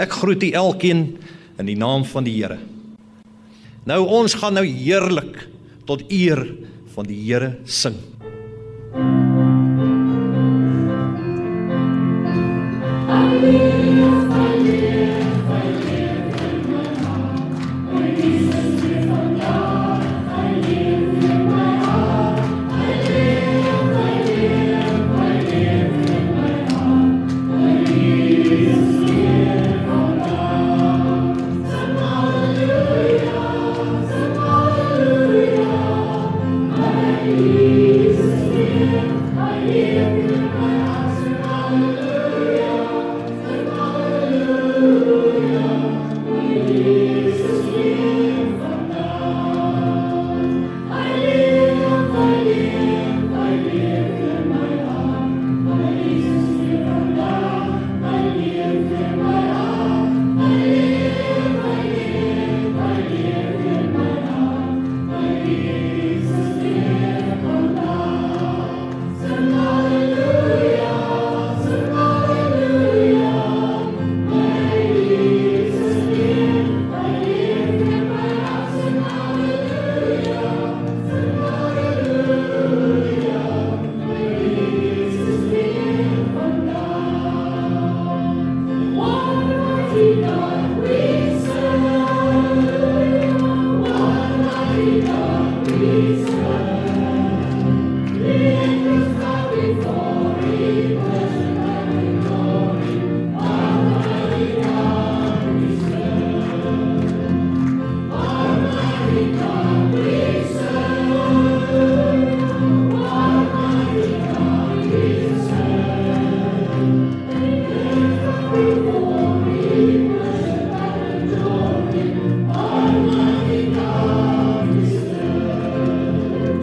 Ek groet u elkeen in die naam van die Here. Nou ons gaan nou heerlik tot eer van die Here sing.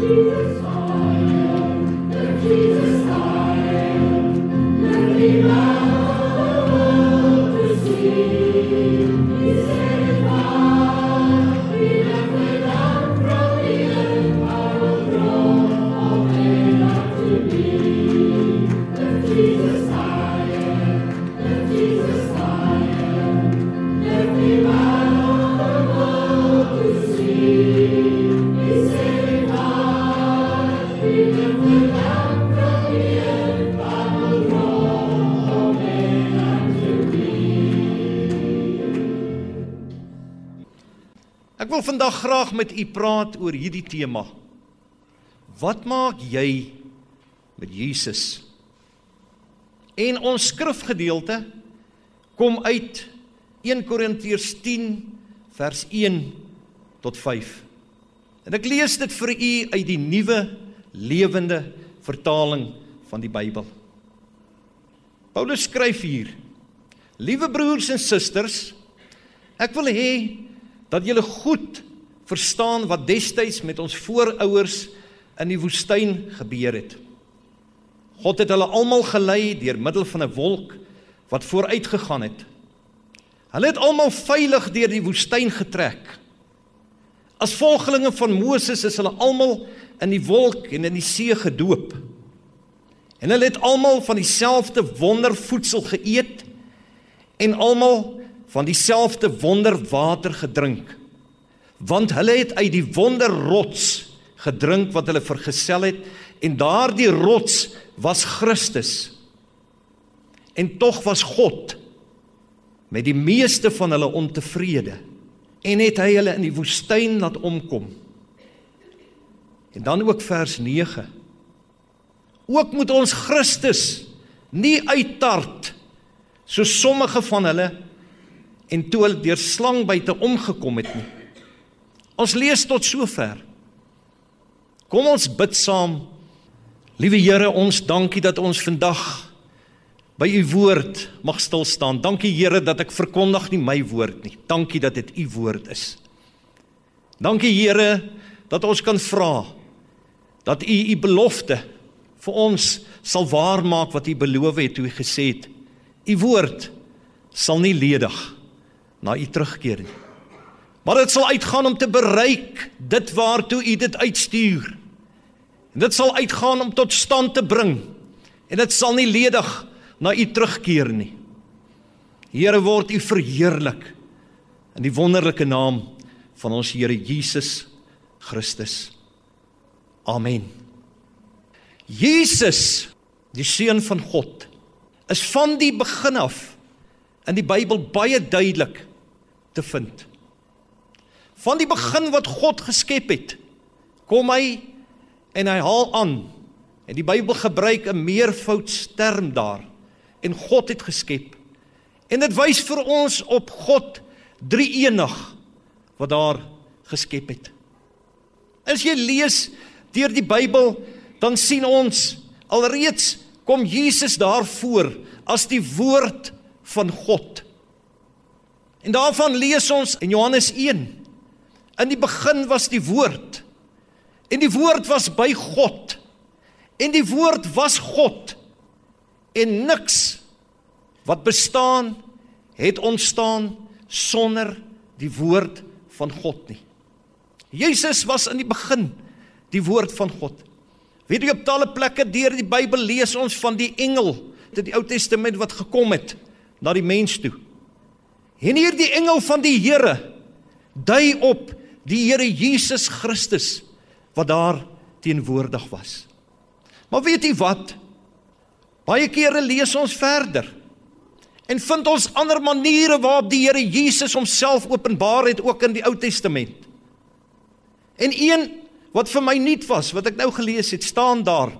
Ek vandag graag met u praat oor hierdie tema. Wat maak jy met Jesus? En ons skrifgedeelte kom uit 1 Korintiërs 10 vers 1 tot 5. En ek lees dit vir u uit die nuwe lewende vertaling van die Bybel. Paulus skryf hier: Liewe broers en susters, ek wil hê dat julle goed verstaan wat destyds met ons voorouers in die woestyn gebeur het. God het hulle almal gelei deur middel van 'n wolk wat vooruit gegaan het. Hulle het almal veilig deur die woestyn getrek. As volgelinge van Moses is hulle almal in die wolk en in die see gedoop. En hulle het almal van dieselfde wondervoedsel geëet en almal van dieselfde wonderwater gedrink. Want hulle het uit die wonderrots gedrink wat hulle vergesel het en daardie rots was Christus. En tog was God met die meeste van hulle ontevrede en het hy hulle in die woestyn laat omkom. En dan ook vers 9. Ook moet ons Christus nie uittart so sommige van hulle en toe hulle deur slang buite omgekom het nie. Ons lees tot sover. Kom ons bid saam. Liewe Here, ons dankie dat ons vandag by u woord mag stil staan. Dankie Here dat ek verkondig nie my woord nie. Dankie dat dit u woord is. Dankie Here dat ons kan vra dat u u belofte vir ons sal waarmaak wat u beloof het toe u gesê het. U woord sal nie ledig na u terugkeer nie. Maar dit sal uitgaan om te bereik dit waartoe u dit uitstuur. En dit sal uitgaan om tot stand te bring. En dit sal nie ledig na u terugkeer nie. Here word U verheerlik in die wonderlike naam van ons Here Jesus Christus. Amen. Jesus, die seun van God, is van die begin af in die Bybel baie duidelik te vind. Van die begin wat God geskep het, kom hy en hy haal aan. En die Bybel gebruik 'n meervoudsterm daar. En God het geskep. En dit wys vir ons op God drie-enig wat daar geskep het. As jy lees deur die Bybel, dan sien ons alreeds kom Jesus daar voor as die woord van God. En daarvan lees ons in Johannes 1. In die begin was die woord. En die woord was by God. En die woord was God. En niks wat bestaan het ontstaan sonder die woord van God nie. Jesus was in die begin die woord van God. Weet jy op talle plekke deur die Bybel lees ons van die engel uit die Ou Testament wat gekom het na die mens toe. En hier die engel van die Here dui op die Here Jesus Christus wat daar teenwoordig was. Maar weet jy wat? Baie kere lees ons verder en vind ons ander maniere waarop die Here Jesus homself openbaar het ook in die Ou Testament. En een wat vir my nuut was, wat ek nou gelees het, staan daar.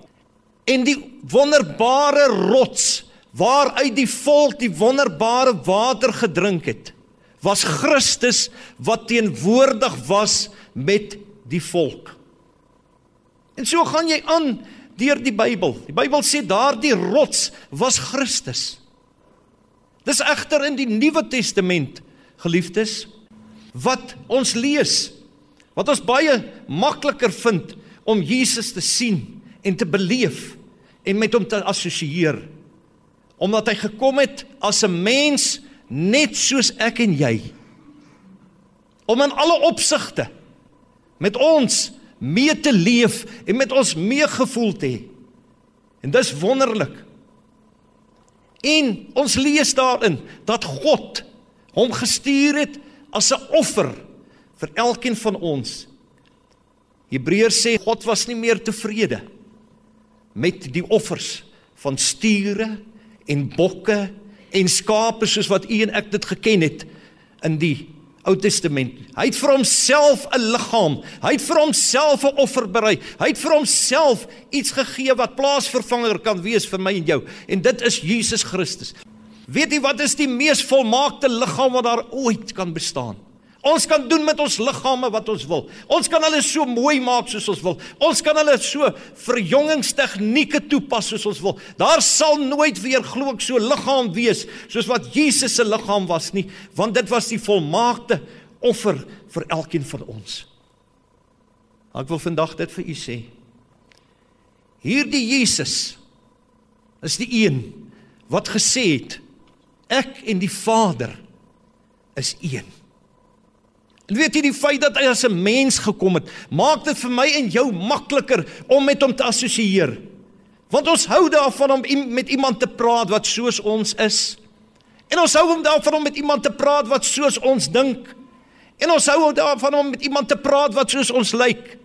En die wonderbare rots waaruit die volk die wonderbare water gedrink het, was Christus wat teenwoordig was met die volk. En so gaan jy aan deur die Bybel. Die Bybel sê daardie rots was Christus. Dis egter in die Nuwe Testament, geliefdes, wat ons lees, wat ons baie makliker vind om Jesus te sien en te beleef en met hom te assosieer omdat hy gekom het as 'n mens net soos ek en jy om in alle opsigte met ons mee te leef en met ons meegevoel te hê. En dis wonderlik. En ons lees daarin dat God hom gestuur het as 'n offer vir elkeen van ons. Hebreërs sê God was nie meer tevrede met die offers van stiere en bokke en skape soos wat u en ek dit geken het in die Ou Testament. Hy het vir homself 'n liggaam. Hy het vir homself 'n offer berei. Hy het vir homself iets gegee wat plaasvervanger kan wees vir my en jou. En dit is Jesus Christus. Weet jy wat is die mees volmaakte liggaam wat daar ooit kan bestaan? Ons kan doen met ons liggame wat ons wil. Ons kan hulle so mooi maak soos ons wil. Ons kan hulle so verjongingstegnieke toepas soos ons wil. Daar sal nooit weer glo ek so liggaam wees soos wat Jesus se liggaam was nie, want dit was die volmaakte offer vir elkeen van ons. Ek wil vandag dit vir u sê. Hierdie Jesus is die een wat gesê het ek en die Vader is een. En weet jy die feit dat hy as 'n mens gekom het, maak dit vir my en jou makliker om met hom te assosieer. Want ons hou daarvan om met iemand te praat wat soos ons is. En ons hou daarvan om met iemand te praat wat soos ons dink. En ons hou daarvan om met iemand te praat wat soos ons lyk.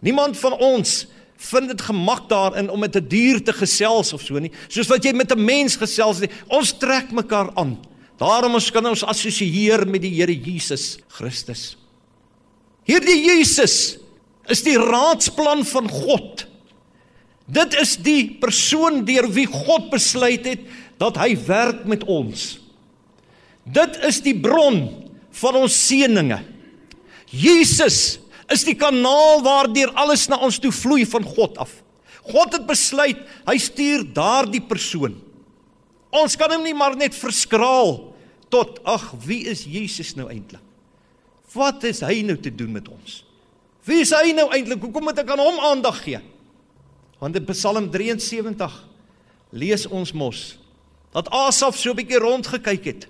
Niemand van ons vind dit gemak daarin om met 'n die dier te gesels of so nie, soos wat jy met 'n mens gesels nie. Ons trek mekaar aan. Daarom ons kan ons assosieer met die Here Jesus Christus. Hierdie Jesus is die raadsplan van God. Dit is die persoon deur wie God besluit het dat hy werk met ons. Dit is die bron van ons seëninge. Jesus is die kanaal waardeur alles na ons toe vloei van God af. God het besluit hy stuur daardie persoon. Ons kan hom nie maar net verskraal tot ag wie is Jesus nou eintlik? Wat is hy nou te doen met ons? Wie is hy nou eintlik? Hoekom moet ek aan hom aandag gee? Want in Psalm 73 lees ons mos dat Asaf so 'n bietjie rond gekyk het.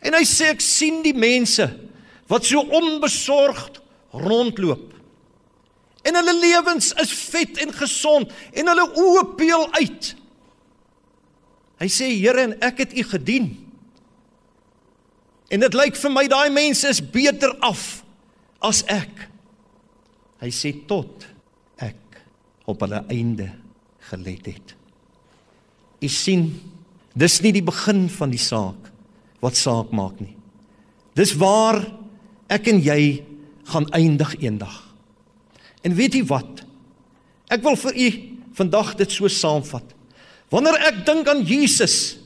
En hy sê ek sien die mense wat so onbesorgd rondloop. En hulle lewens is vet en gesond en hulle oë peel uit. Hy sê Here en ek het u gedien. En dit lyk vir my daai mense is beter af as ek. Hy sê tot ek op hulle einde gelet het. U sien, dis nie die begin van die saak wat saak maak nie. Dis waar ek en jy gaan eindig eendag. En weet jy wat? Ek wil vir u vandag dit so saamvat. Wanneer ek dink aan Jesus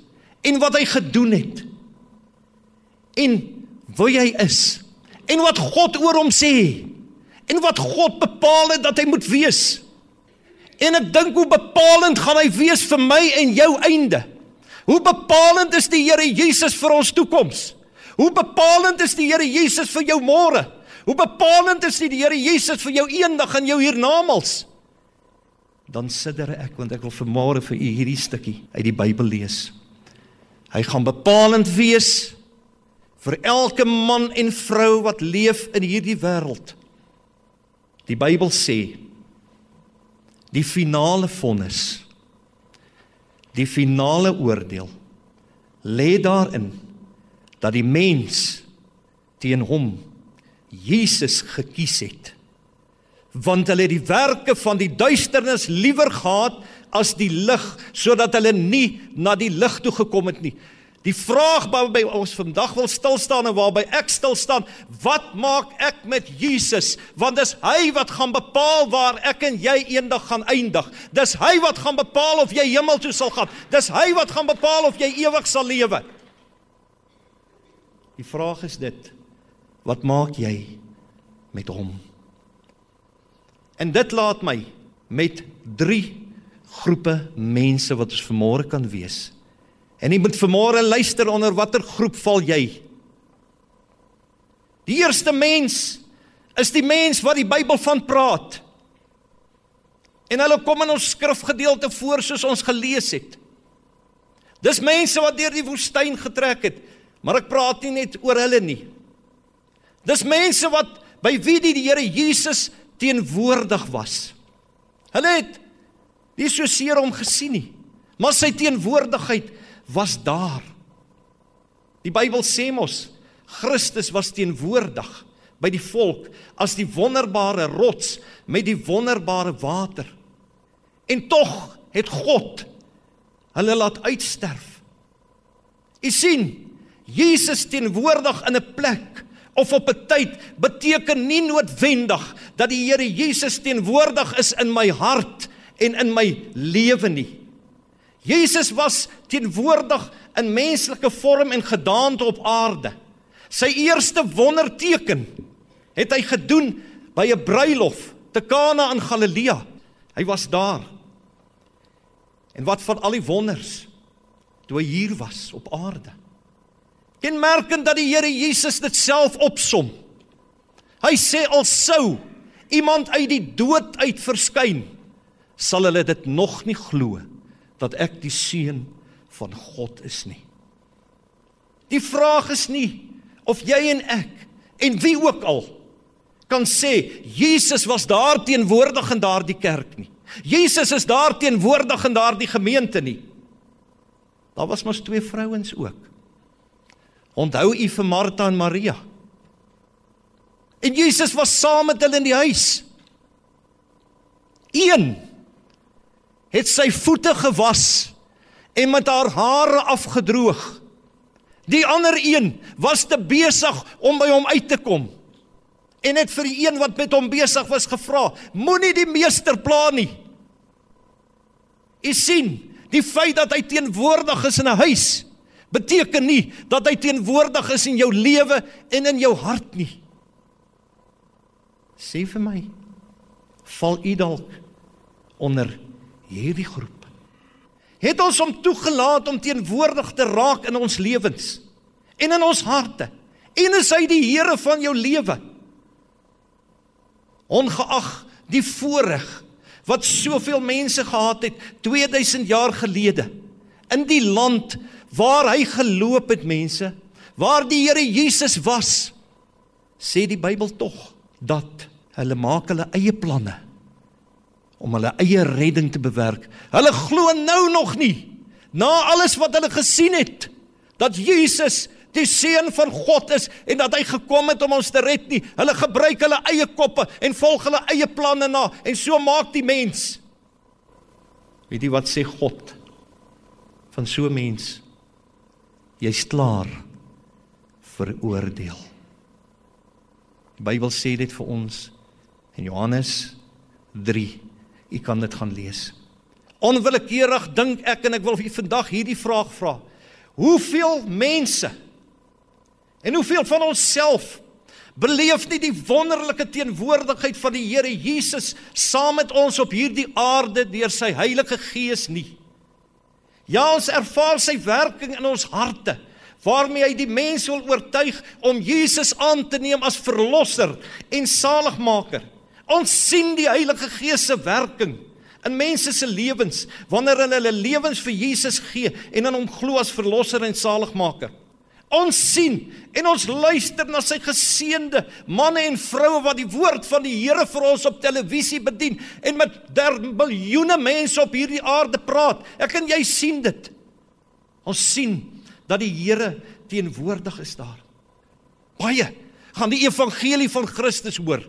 en wat hy gedoen het en wie hy is en wat God oor hom sê en wat God bepaal het dat hy moet wees. En ek dink hoe bepalend gaan hy wees vir my en jou einde. Hoe bepalend is die Here Jesus vir ons toekoms? Hoe bepalend is die Here Jesus vir jou môre? Hoe bepalend is die Here Jesus vir jou eendag in jou hiernamaals? Dan sidder ek want ek wil vanmôre vir u hierdie stukkie uit die Bybel lees. Hy gaan bepalend wees vir elke man en vrou wat leef in hierdie wêreld. Die Bybel sê die finale vonnis die finale oordeel lê daarin dat die mens teen hom Jesus gekies het want hulle het die werke van die duisternis liewer gehad as die lig sodat hulle nie na die lig toe gekom het nie Die vraag waarby ons vandag wil stil staan en waarby ek stil staan, wat maak ek met Jesus? Want dis hy wat gaan bepaal waar ek en jy eendag gaan eindig. Dis hy wat gaan bepaal of jy hemel toe sal gaan. Dis hy wat gaan bepaal of jy ewig sal lewe. Die vraag is dit: wat maak jy met hom? En dit laat my met 3 groepe mense wat ons vanmôre kan wees. En jy moet vanmôre luister onder watter groep val jy? Die eerste mens is die mens wat die Bybel van praat. En hulle kom in ons skrifgedeelte voor soos ons gelees het. Dis mense wat deur die woestyn getrek het, maar ek praat nie net oor hulle nie. Dis mense wat by wie die Here Jesus teenwoordig was. Hulle het nie so seer om gesien nie, maar sy teenwoordigheid was daar. Die Bybel sê mos Christus was teenwoordig by die volk as die wonderbare rots met die wonderbare water. En tog het God hulle laat uitsterf. U sien, Jesus teenwoordig in 'n plek of op 'n tyd beteken nie noodwendig dat die Here Jesus teenwoordig is in my hart en in my lewe nie. Jesus was teenwoordig in menslike vorm en gedaante op aarde. Sy eerste wonderteken het hy gedoen by 'n bruilof te Kana in Galilea. Hy was daar. En wat van al die wonders toe hy hier was op aarde? Kenmerkend dat die Here Jesus dit self opsom. Hy sê al sou iemand uit die dood uit verskyn, sal hulle dit nog nie glo dat ek die seun van God is nie. Die vraag is nie of jy en ek en wie ook al kan sê Jesus was daar teenwoordig in daardie kerk nie. Jesus is daar teenwoordig in daardie gemeente nie. Daar was mos twee vrouens ook. Onthou u vir Martha en Maria? En Jesus was saam met hulle in die huis. Een het sy voete gewas en met haar hare afgedroog. Die ander een was te besig om by hom uit te kom. En het vir die een wat met hom besig was gevra: "Moenie die meester pla nie." U sien, die feit dat hy teenwoordig is in 'n huis beteken nie dat hy teenwoordig is in jou lewe en in jou hart nie. Sê vir my, val u dalk onder hierdie groep? Het ons hom toegelaat om teenwoordig te raak in ons lewens en in ons harte? En is hy die Here van jou lewe? Ongeag die voorreg wat soveel mense gehad het 2000 jaar gelede in die land waar hy geloop het mense waar die Here Jesus was sê die Bybel tog dat hulle maak hulle eie planne om hulle eie redding te bewerk. Hulle glo nou nog nie Na alles wat hulle gesien het dat Jesus die seun van God is en dat hy gekom het om ons te red nie. Hulle gebruik hulle eie koppe en volg hulle eie planne na en so maak die mens. Weet jy wat sê God van so 'n mens? Jy's klaar veroordeel. Die Bybel sê dit vir ons in Johannes 3. U kan dit gaan lees. Onwillekeurig dink ek en ek wil vir vandag hierdie vraag vra. Hoeveel mense En hoeveel van onsself beleef nie die wonderlike teenwoordigheid van die Here Jesus saam met ons op hierdie aarde deur sy Heilige Gees nie. Ja, ons ervaar sy werking in ons harte waarmee hy die mens wil oortuig om Jesus aan te neem as verlosser en saligmaker. Ons sien die Heilige Gees se werking in mense se lewens wanneer hulle hulle lewens vir Jesus gee en aan hom glo as verlosser en saligmaker. Ons sien en ons luister na sy geseënde manne en vroue wat die woord van die Here vir ons op televisie bedien en met der miljoene mense op hierdie aarde praat. Ek en jy sien dit. Ons sien dat die Here teenwoordig is daar. Baie gaan die evangelie van Christus hoor.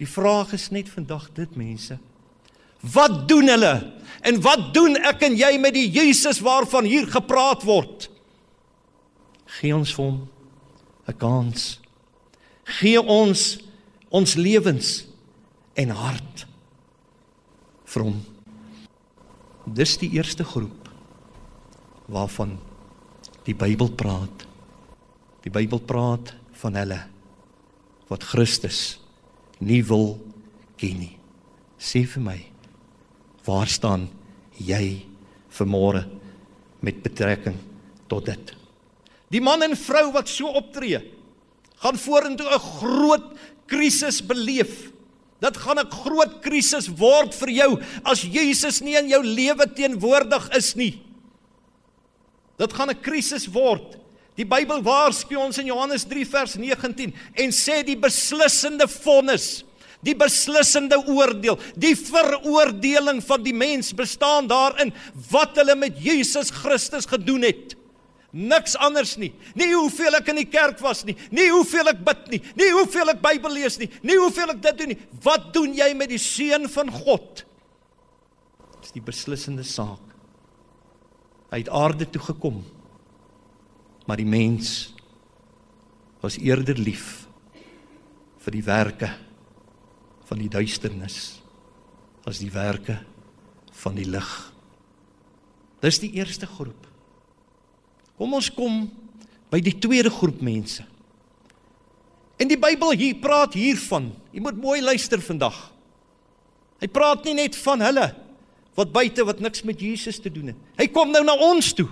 Die vraag is net vandag dit mense. Wat doen hulle? En wat doen ek en jy met die Jesus waarvan hier gepraat word? Gee ons vir hom 'n kans. Gee ons ons lewens en hart vir hom. Dis die eerste groep waarvan die Bybel praat. Die Bybel praat van hulle wat Christus nie wil ken nie. Sê vir my, waar staan jy vanmôre met betrekking tot dit? Die man en vrou wat so optree, gaan vorentoe 'n groot krisis beleef. Dit gaan 'n groot krisis word vir jou as Jesus nie in jou lewe teenwoordig is nie. Dit gaan 'n krisis word. Die Bybel waarsku ons in Johannes 3 vers 19 en sê die beslissende vonnis, die beslissende oordeel, die veroordeling van die mens bestaan daarin wat hulle met Jesus Christus gedoen het. Niks anders nie. Nie hoeveel ek in die kerk was nie, nie hoeveel ek bid nie, nie hoeveel ek Bybel lees nie, nie hoeveel ek dit doen nie. Wat doen jy met die seun van God? Dis die beslissende saak. Hy het aarde toe gekom. Maar die mens was eerder lief vir die werke van die duisternis as die werke van die lig. Dis die eerste groep. Kom ons kom by die tweede groep mense. En die Bybel hier praat hiervan. Jy moet mooi luister vandag. Hy praat nie net van hulle wat buite wat niks met Jesus te doen het. Hy kom nou na ons toe.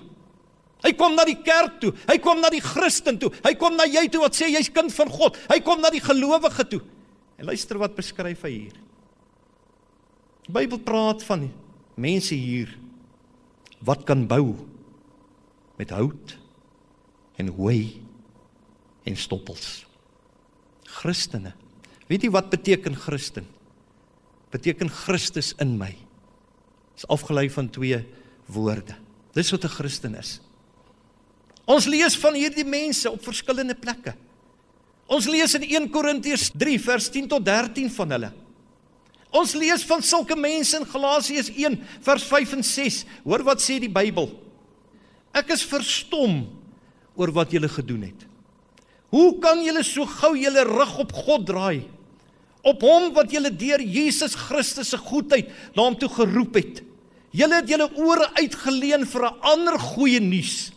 Hy kom na die kerk toe. Hy kom na die Christen toe. Hy kom na jy toe wat sê jy's kind van God. Hy kom na die gelowige toe. En luister wat beskryf hy hier. Die Bybel praat van mense hier wat kan bou met hout en hooi en stoppels. Christene. Weet jy wat beteken Christen? Beteken Christus in my. Is afgelei van twee woorde. Dis wat 'n Christen is. Ons lees van hierdie mense op verskillende plekke. Ons lees in 1 Korintiërs 3 vers 10 tot 13 van hulle. Ons lees van sulke mense in Galasiërs 1 vers 5 en 6. Hoor wat sê die Bybel? Ek is verstom oor wat julle gedoen het. Hoe kan julle so gou julle rug op God draai? Op hom wat julle deur Jesus Christus se goedheid na hom toe geroep het. Julle het julle ore uitgeleen vir 'n ander goeie nuus.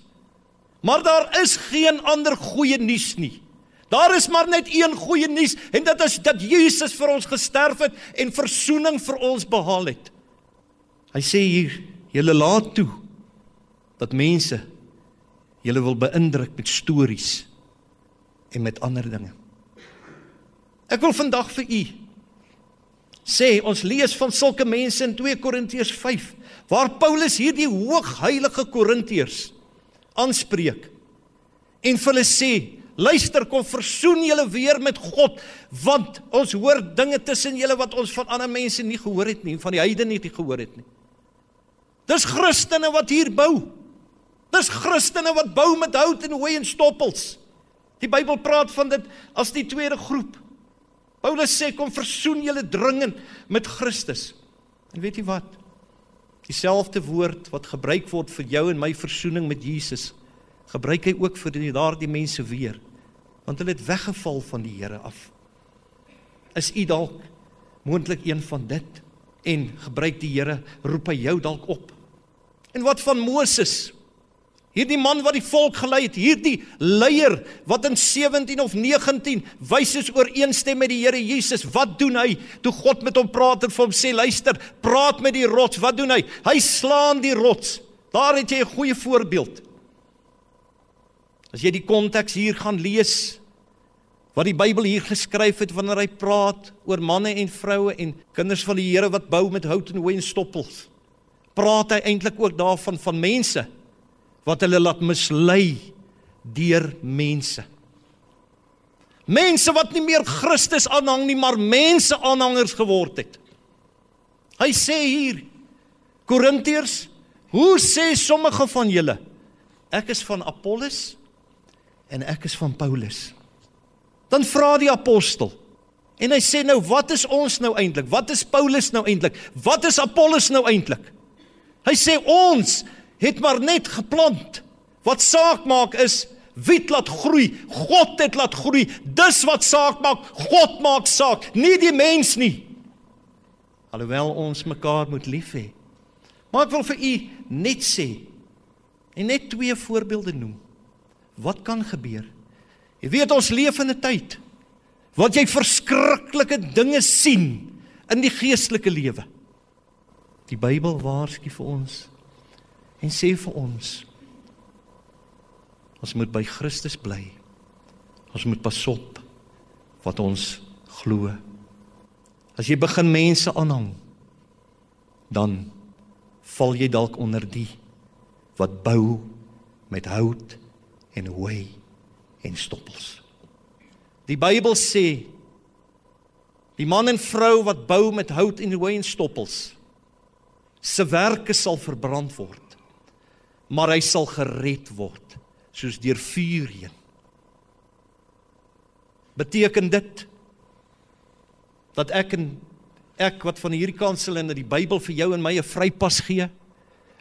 Maar daar is geen ander goeie nuus nie. Daar is maar net een goeie nuus en dit is dat Jesus vir ons gesterf het en verzoening vir ons behaal het. Hy sê hier, julle laat toe dat mense julle wil beïndruk met stories en met ander dinge. Ek wil vandag vir u sê ons lees van sulke mense in 2 Korintiërs 5 waar Paulus hierdie hoogheilige Korintiërs aanspreek en vir hulle sê luister kom versoen julle weer met God want ons hoor dinge tussen julle wat ons van ander mense nie gehoor het nie van die heidene nie gehoor het nie Dis Christene wat hier bou. Dis Christene wat bou met hout en hooi en stoppels. Die Bybel praat van dit as die tweede groep. Paulus sê kom versoen julle dringend met Christus. En weet jy wat? Dieselfde woord wat gebruik word vir jou en my versoening met Jesus, gebruik hy ook vir daardie mense weer. Want hulle het weggeval van die Here af. Is u dalk moontlik een van dit? En gebruik die Here roep hy jou dalk op. En wat van Moses? Hierdie man wat die volk gelei het, hierdie leier wat in 17 of 19 wys is ooreenstem met die Here Jesus. Wat doen hy? Toe God met hom praat en vir hom sê, "Luister, praat met die rots." Wat doen hy? Hy slaan die rots. Daar het jy 'n goeie voorbeeld. As jy die konteks hier gaan lees, wat die Bybel hier geskryf het wanneer hy praat oor manne en vroue en kinders van die Here wat bou met hout en hooi en stoppels, praat hy eintlik ook daarvan van mense wat hulle laat mislei deur mense. Mense wat nie meer Christus aanhang nie, maar mense aanhangers geword het. Hy sê hier Korintiërs, hoe sê sommige van julle ek is van Apollos en ek is van Paulus? Dan vra die apostel en hy sê nou wat is ons nou eintlik? Wat is Paulus nou eintlik? Wat is Apollos nou eintlik? Hy sê ons het maar net geplant. Wat saak maak is wie laat groei? God het laat groei. Dis wat saak maak. God maak saak, nie die mens nie. Alhoewel ons mekaar moet lief hê. Maar ek wil vir u net sê en net twee voorbeelde noem. Wat kan gebeur? Jy weet ons leef in 'n tyd wat jy verskriklike dinge sien in die geestelike lewe. Die Bybel waarsku vir ons en sê vir ons ons moet by Christus bly. Ons moet pas op wat ons glo. As jy begin mense aanhang, dan val jy dalk onder die wat bou met hout en hooi en stoppels. Die Bybel sê die man en vrou wat bou met hout en hooi en stoppels se werke sal verbrand word maar hy sal gered word soos deur vuur heen. Beteken dit dat ek en ek wat van hierdie kansel in die Bybel vir jou en my 'n vrypas gee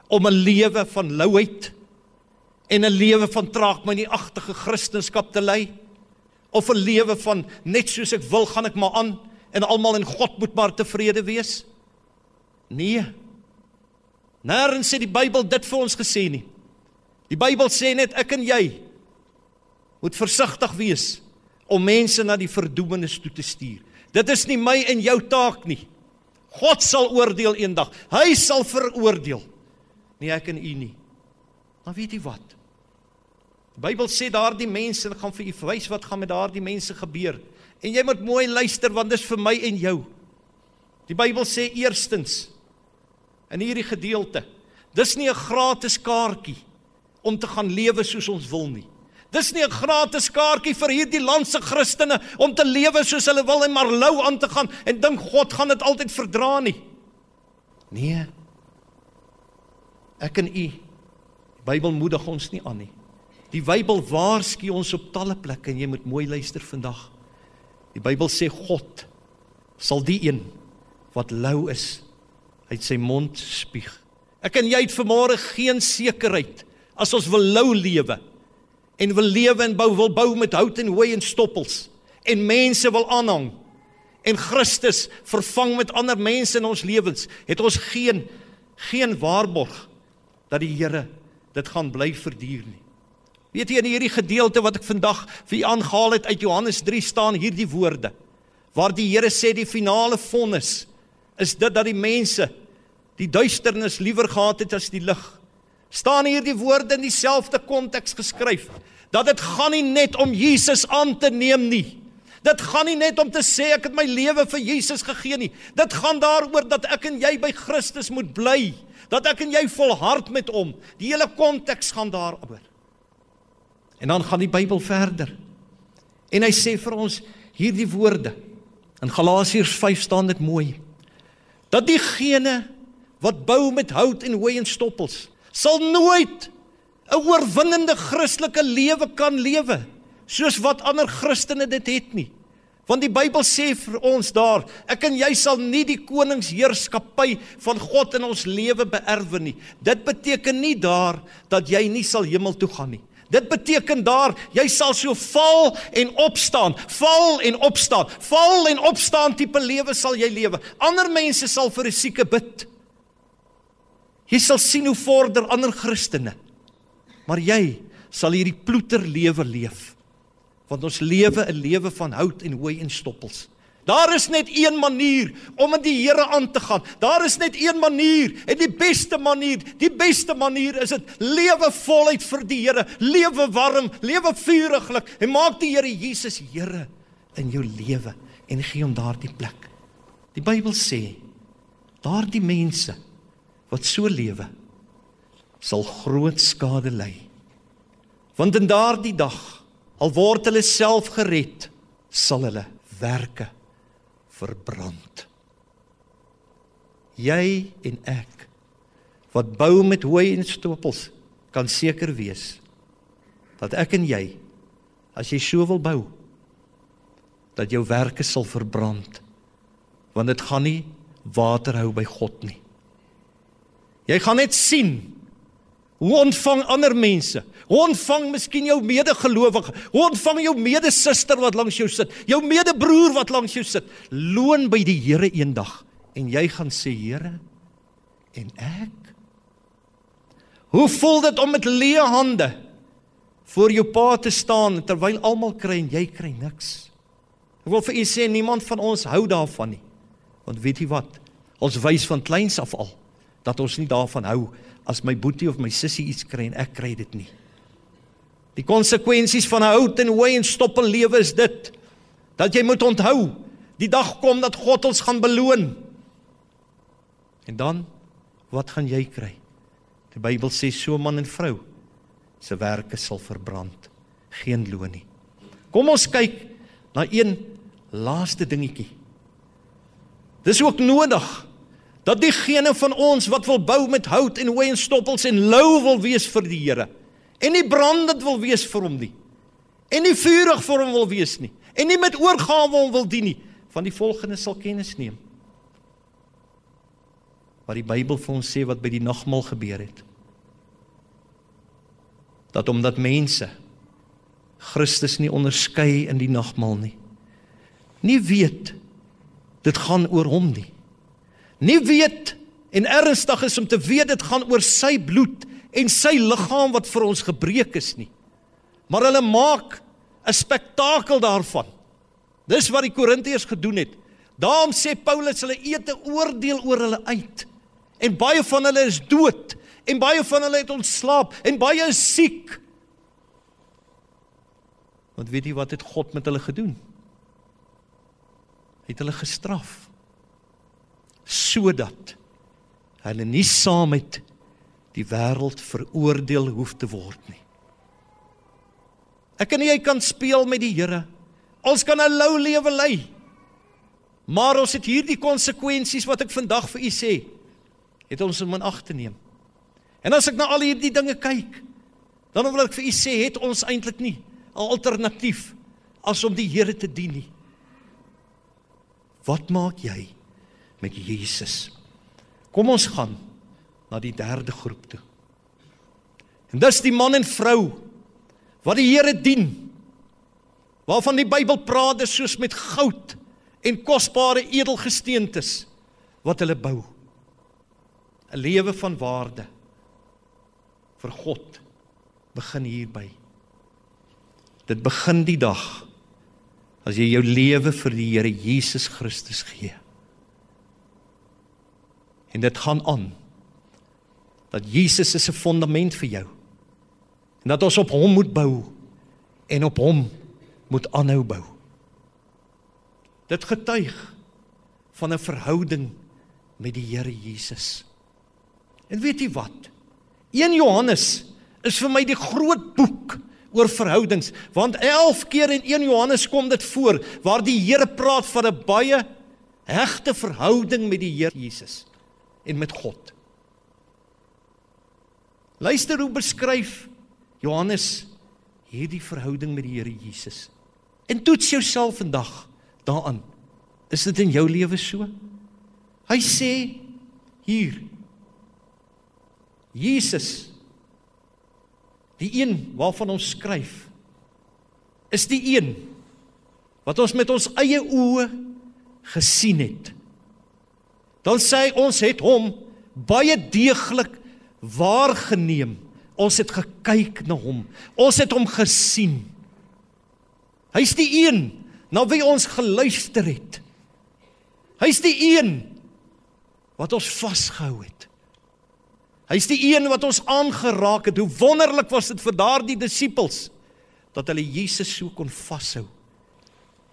om 'n lewe van louheid en 'n lewe van traag my nie agtige kristendom te lei of 'n lewe van net soos ek wil gaan ek maar aan en almal en God moet maar tevrede wees? Nee. Nêrens sê die Bybel dit vir ons gesê nie. Die Bybel sê net ek en jy moet versigtig wees om mense na die verdoemenis toe te stuur. Dit is nie my en jou taak nie. God sal oordeel eendag. Hy sal veroordeel. Nie ek en u nie. Maar weet jy wat? Die Bybel sê daardie mense, ek gaan vir u wys wat gaan met daardie mense gebeur. En jy moet mooi luister want dis vir my en jou. Die Bybel sê eerstens in hierdie gedeelte. Dis nie 'n gratis kaartjie om te gaan lewe soos ons wil nie. Dis nie 'n gratis kaartjie vir hierdie land se Christene om te lewe soos hulle wil en maar lou aan te gaan en dink God gaan dit altyd verdra nie. Nee. Ek en u. Die Bybel moedig ons nie aan nie. Die Bybel waarsku ons op talle plekke en jy moet mooi luister vandag. Die Bybel sê God sal die een wat lou is uit sy mond spieg. Ek en jy het vanmôre geen sekerheid as ons wil lou lewe en wil lewe en bou wil bou met hout en hooi en stoppels en mense wil aanhang en Christus vervang met ander mense in ons lewens het ons geen geen waarborg dat die Here dit gaan bly verduur nie. Weet jy in hierdie gedeelte wat ek vandag vir u aangehaal het uit Johannes 3 staan hierdie woorde waar die Here sê die finale vonnis is dit dat die mense die duisternis liewer gehad het as die lig. Staan hier die woorde in dieselfde konteks geskryf dat dit gaan nie net om Jesus aan te neem nie. Dit gaan nie net om te sê ek het my lewe vir Jesus gegee nie. Dit gaan daaroor dat ek en jy by Christus moet bly, dat ek en jy volhard met hom. Die hele konteks gaan daaroor. En dan gaan die Bybel verder. En hy sê vir ons hierdie woorde. In Galasiërs 5 staan dit mooi. Dat diegene wat bou met hout en hooi en stoppels sal nooit 'n oorwinnende Christelike lewe kan lewe soos wat ander Christene dit het nie. Want die Bybel sê vir ons daar, ek en jy sal nie die koningsheerskappy van God in ons lewe beerwe nie. Dit beteken nie daar dat jy nie sal hemel toe gaan nie. Dit beteken daar jy sal so val en opstaan, val en opstaan, val en opstaan tipe lewe sal jy lewe. Ander mense sal vir 'n sieke bid. Jy sal sien hoe vorder ander Christene. Maar jy sal hierdie ploeter lewe leef want ons lewe 'n lewe van hout en hooi en stoppels. Daar is net een manier om met die Here aan te gaan. Daar is net een manier en die beste manier, die beste manier is dit lewe voluit vir die Here, lewe warm, lewe vuriglik en maak die Here Jesus Here in jou lewe en gee hom daardie plek. Die Bybel sê daardie mense wat so lewe sal groot skade ly. Want in daardie dag Al word hulle self gered, sal hulle werke verbrand. Jy en ek wat bou met hooi en stoppels kan seker wees dat ek en jy as jy so wil bou dat jou werke sal verbrand want dit gaan nie water hou by God nie. Jy gaan net sien hoe ontvang ander mense Hoe ontvang miskien jou medegelowige? Hoe ontvang jou medesuster wat langs jou sit? Jou medebroer wat langs jou sit? Loon by die Here eendag en jy gaan sê Here en ek Hoe voel dit om met leë hande voor jou pa te staan terwyl almal kry en jy kry niks? Ek wil vir u sê niemand van ons hou daarvan nie. Want weet jy wat? Ons wys van kleins af al dat ons nie daarvan hou as my boetie of my sussie iets kry en ek kry dit nie. Die konsekwensies van 'n hout en hooi en stoppel lewe is dit dat jy moet onthou, die dag kom dat God ons gaan beloon. En dan wat gaan jy kry? Die Bybel sê so man en vrou se werke sal verbrand, geen loon nie. Kom ons kyk na een laaste dingetjie. Dis ook nodig dat diegene van ons wat wil bou met hout en hooi en stoppels en lou wil wees vir die Here. En nie brandend wil wees vir hom nie. En nie vurig vir hom wil wees nie. En nie met oorgawe hom wil dien nie. Van die volgende sal kennis neem. Wat die Bybel vir ons sê wat by die nagmaal gebeur het. Dat omdat mense Christus nie onderskei in die nagmaal nie nie weet dit gaan oor hom nie nie weet en ernstig is om te weet dit gaan oor sy bloed en sy liggaam wat vir ons gebreek is nie. Maar hulle maak 'n spektakel daarvan. Dis wat die Korintiërs gedoen het. Daarom sê Paulus hulle eet 'n oordeel oor hulle uit. En baie van hulle is dood en baie van hulle het ontslaap en baie is siek. Want weet jy wat het God met hulle gedoen? Hy het hulle gestraf sodat hulle nie saam met die wêreld veroordeel hoef te word nie. Ek en jy kan speel met die Here. Ons kan 'n lou lewe lei. Maar ons het hierdie konsekwensies wat ek vandag vir u sê, het ons in ag te neem. En as ek na al hierdie dinge kyk, dan wil ek vir u sê, het ons eintlik nie 'n alternatief as om die Here te dien nie. Wat maak jy met Jesus? Kom ons gaan na die derde groep toe. En dis die man en vrou wat die Here dien. Waarvan die Bybel praat is soos met goud en kosbare edelgesteentes wat hulle bou. 'n Lewe van waarde vir God begin hierby. Dit begin die dag as jy jou lewe vir die Here Jesus Christus gee. En dit gaan aan dat Jesus is 'n fondament vir jou. En dat ons op hom moet bou en op hom moet aanhou bou. Dit getuig van 'n verhouding met die Here Jesus. En weet jy wat? 1 Johannes is vir my die groot boek oor verhoudings want 11 keer in 1 Johannes kom dit voor waar die Here praat van 'n baie hegte verhouding met die Here Jesus. En met God. Luister hoe beskryf Johannes hierdie verhouding met die Here Jesus. En toets jouself vandag daaraan. Is dit in jou lewe so? Hy sê hier Jesus die een waarvan ons skryf is die een wat ons met ons eie oë gesien het. Dan sê hy ons het hom baie deeglik waargeneem. Ons het gekyk na hom. Ons het hom gesien. Hy's die een na wie ons geluister het. Hy's die een wat ons vasgehou het. Hy's die een wat ons aangeraak het. Hoe wonderlik was dit vir daardie disippels dat hulle Jesus so kon vashou.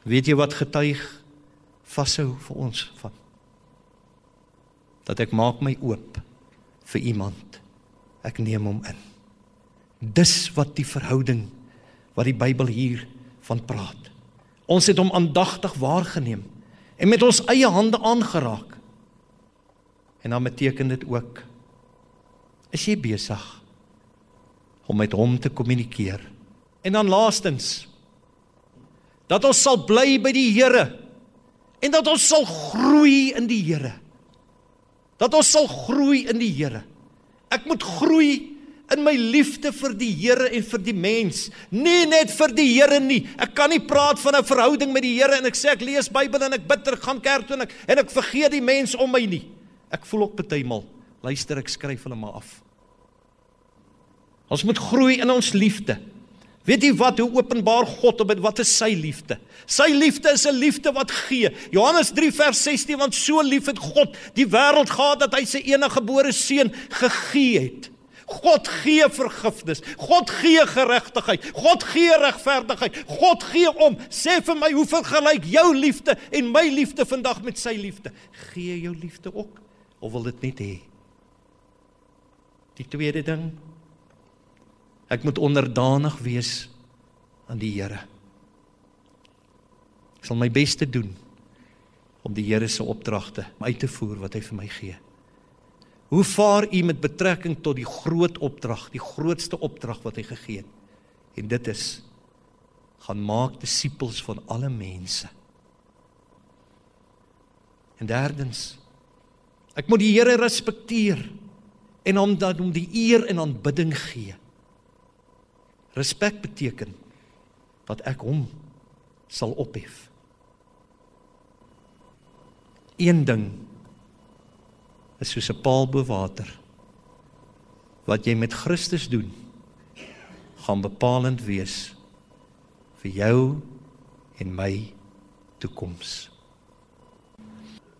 Weet jy wat getuig vashou vir ons van? Dat ek maak my oop vir iemand. Ek neem hom in. Dis wat die verhouding wat die Bybel hier van praat. Ons het hom aandagtig waargeneem en met ons eie hande aangeraak. En dan beteken dit ook is jy besig om met hom te kommunikeer. En dan laastens dat ons sal bly by die Here en dat ons sal groei in die Here. Dat ons sal groei in die Here. Ek moet groei in my liefde vir die Here en vir die mens, nie net vir die Here nie. Ek kan nie praat van 'n verhouding met die Here en ek sê ek lees Bybel en ek bid en gaan kerk toe en ek en ek vergeet die mens om my nie. Ek voel ook partymal, luister ek skryf hulle maar af. Ons moet groei in ons liefde. Weet jy wat hoe openbaar God op wat is sy liefde? Sy liefde is 'n liefde wat gee. Johannes 3 vers 16 want so lief het God die wêreld gehad dat hy sy enige gebore seun gegee het. God gee vergifnis. God gee geregtigheid. God gee regverdigheid. God gee om. Sê vir my, hoe vergelyk jou liefde en my liefde vandag met sy liefde? Gee jou liefde ook of wil dit net hê? Die tweede ding Ek moet onderdanig wees aan die Here. Ek sal my bes te doen om die Here se opdragte uit te voer wat hy vir my gee. Hoe vaar u met betrekking tot die groot opdrag, die grootste opdrag wat hy gegee het? En dit is gaan maak disippels van alle mense. En derdens ek moet die Here respekteer en hom dan om die eer en aanbidding gee. Respek beteken dat ek hom sal ophef. Een ding is soos 'n paal bo water. Wat jy met Christus doen, gaan bepalend wees vir jou en my toekoms.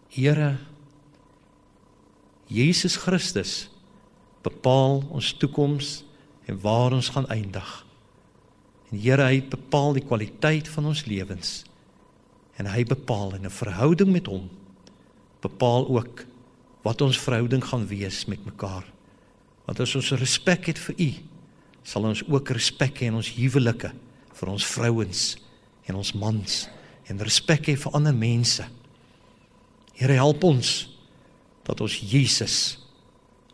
Here Jesus Christus bepaal ons toekoms en waar ons gaan eindig. En Here, hy bepaal die kwaliteit van ons lewens. En hy bepaal in 'n verhouding met hom bepaal ook wat ons verhouding gaan wees met mekaar. Want as ons respek het vir U, sal ons ook respek hê in ons huwelike vir ons vrouens en ons mans en respek hê vir ander mense. Here help ons dat ons Jesus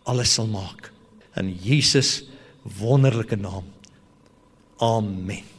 alles sal maak in Jesus wonderlike naam. Amen.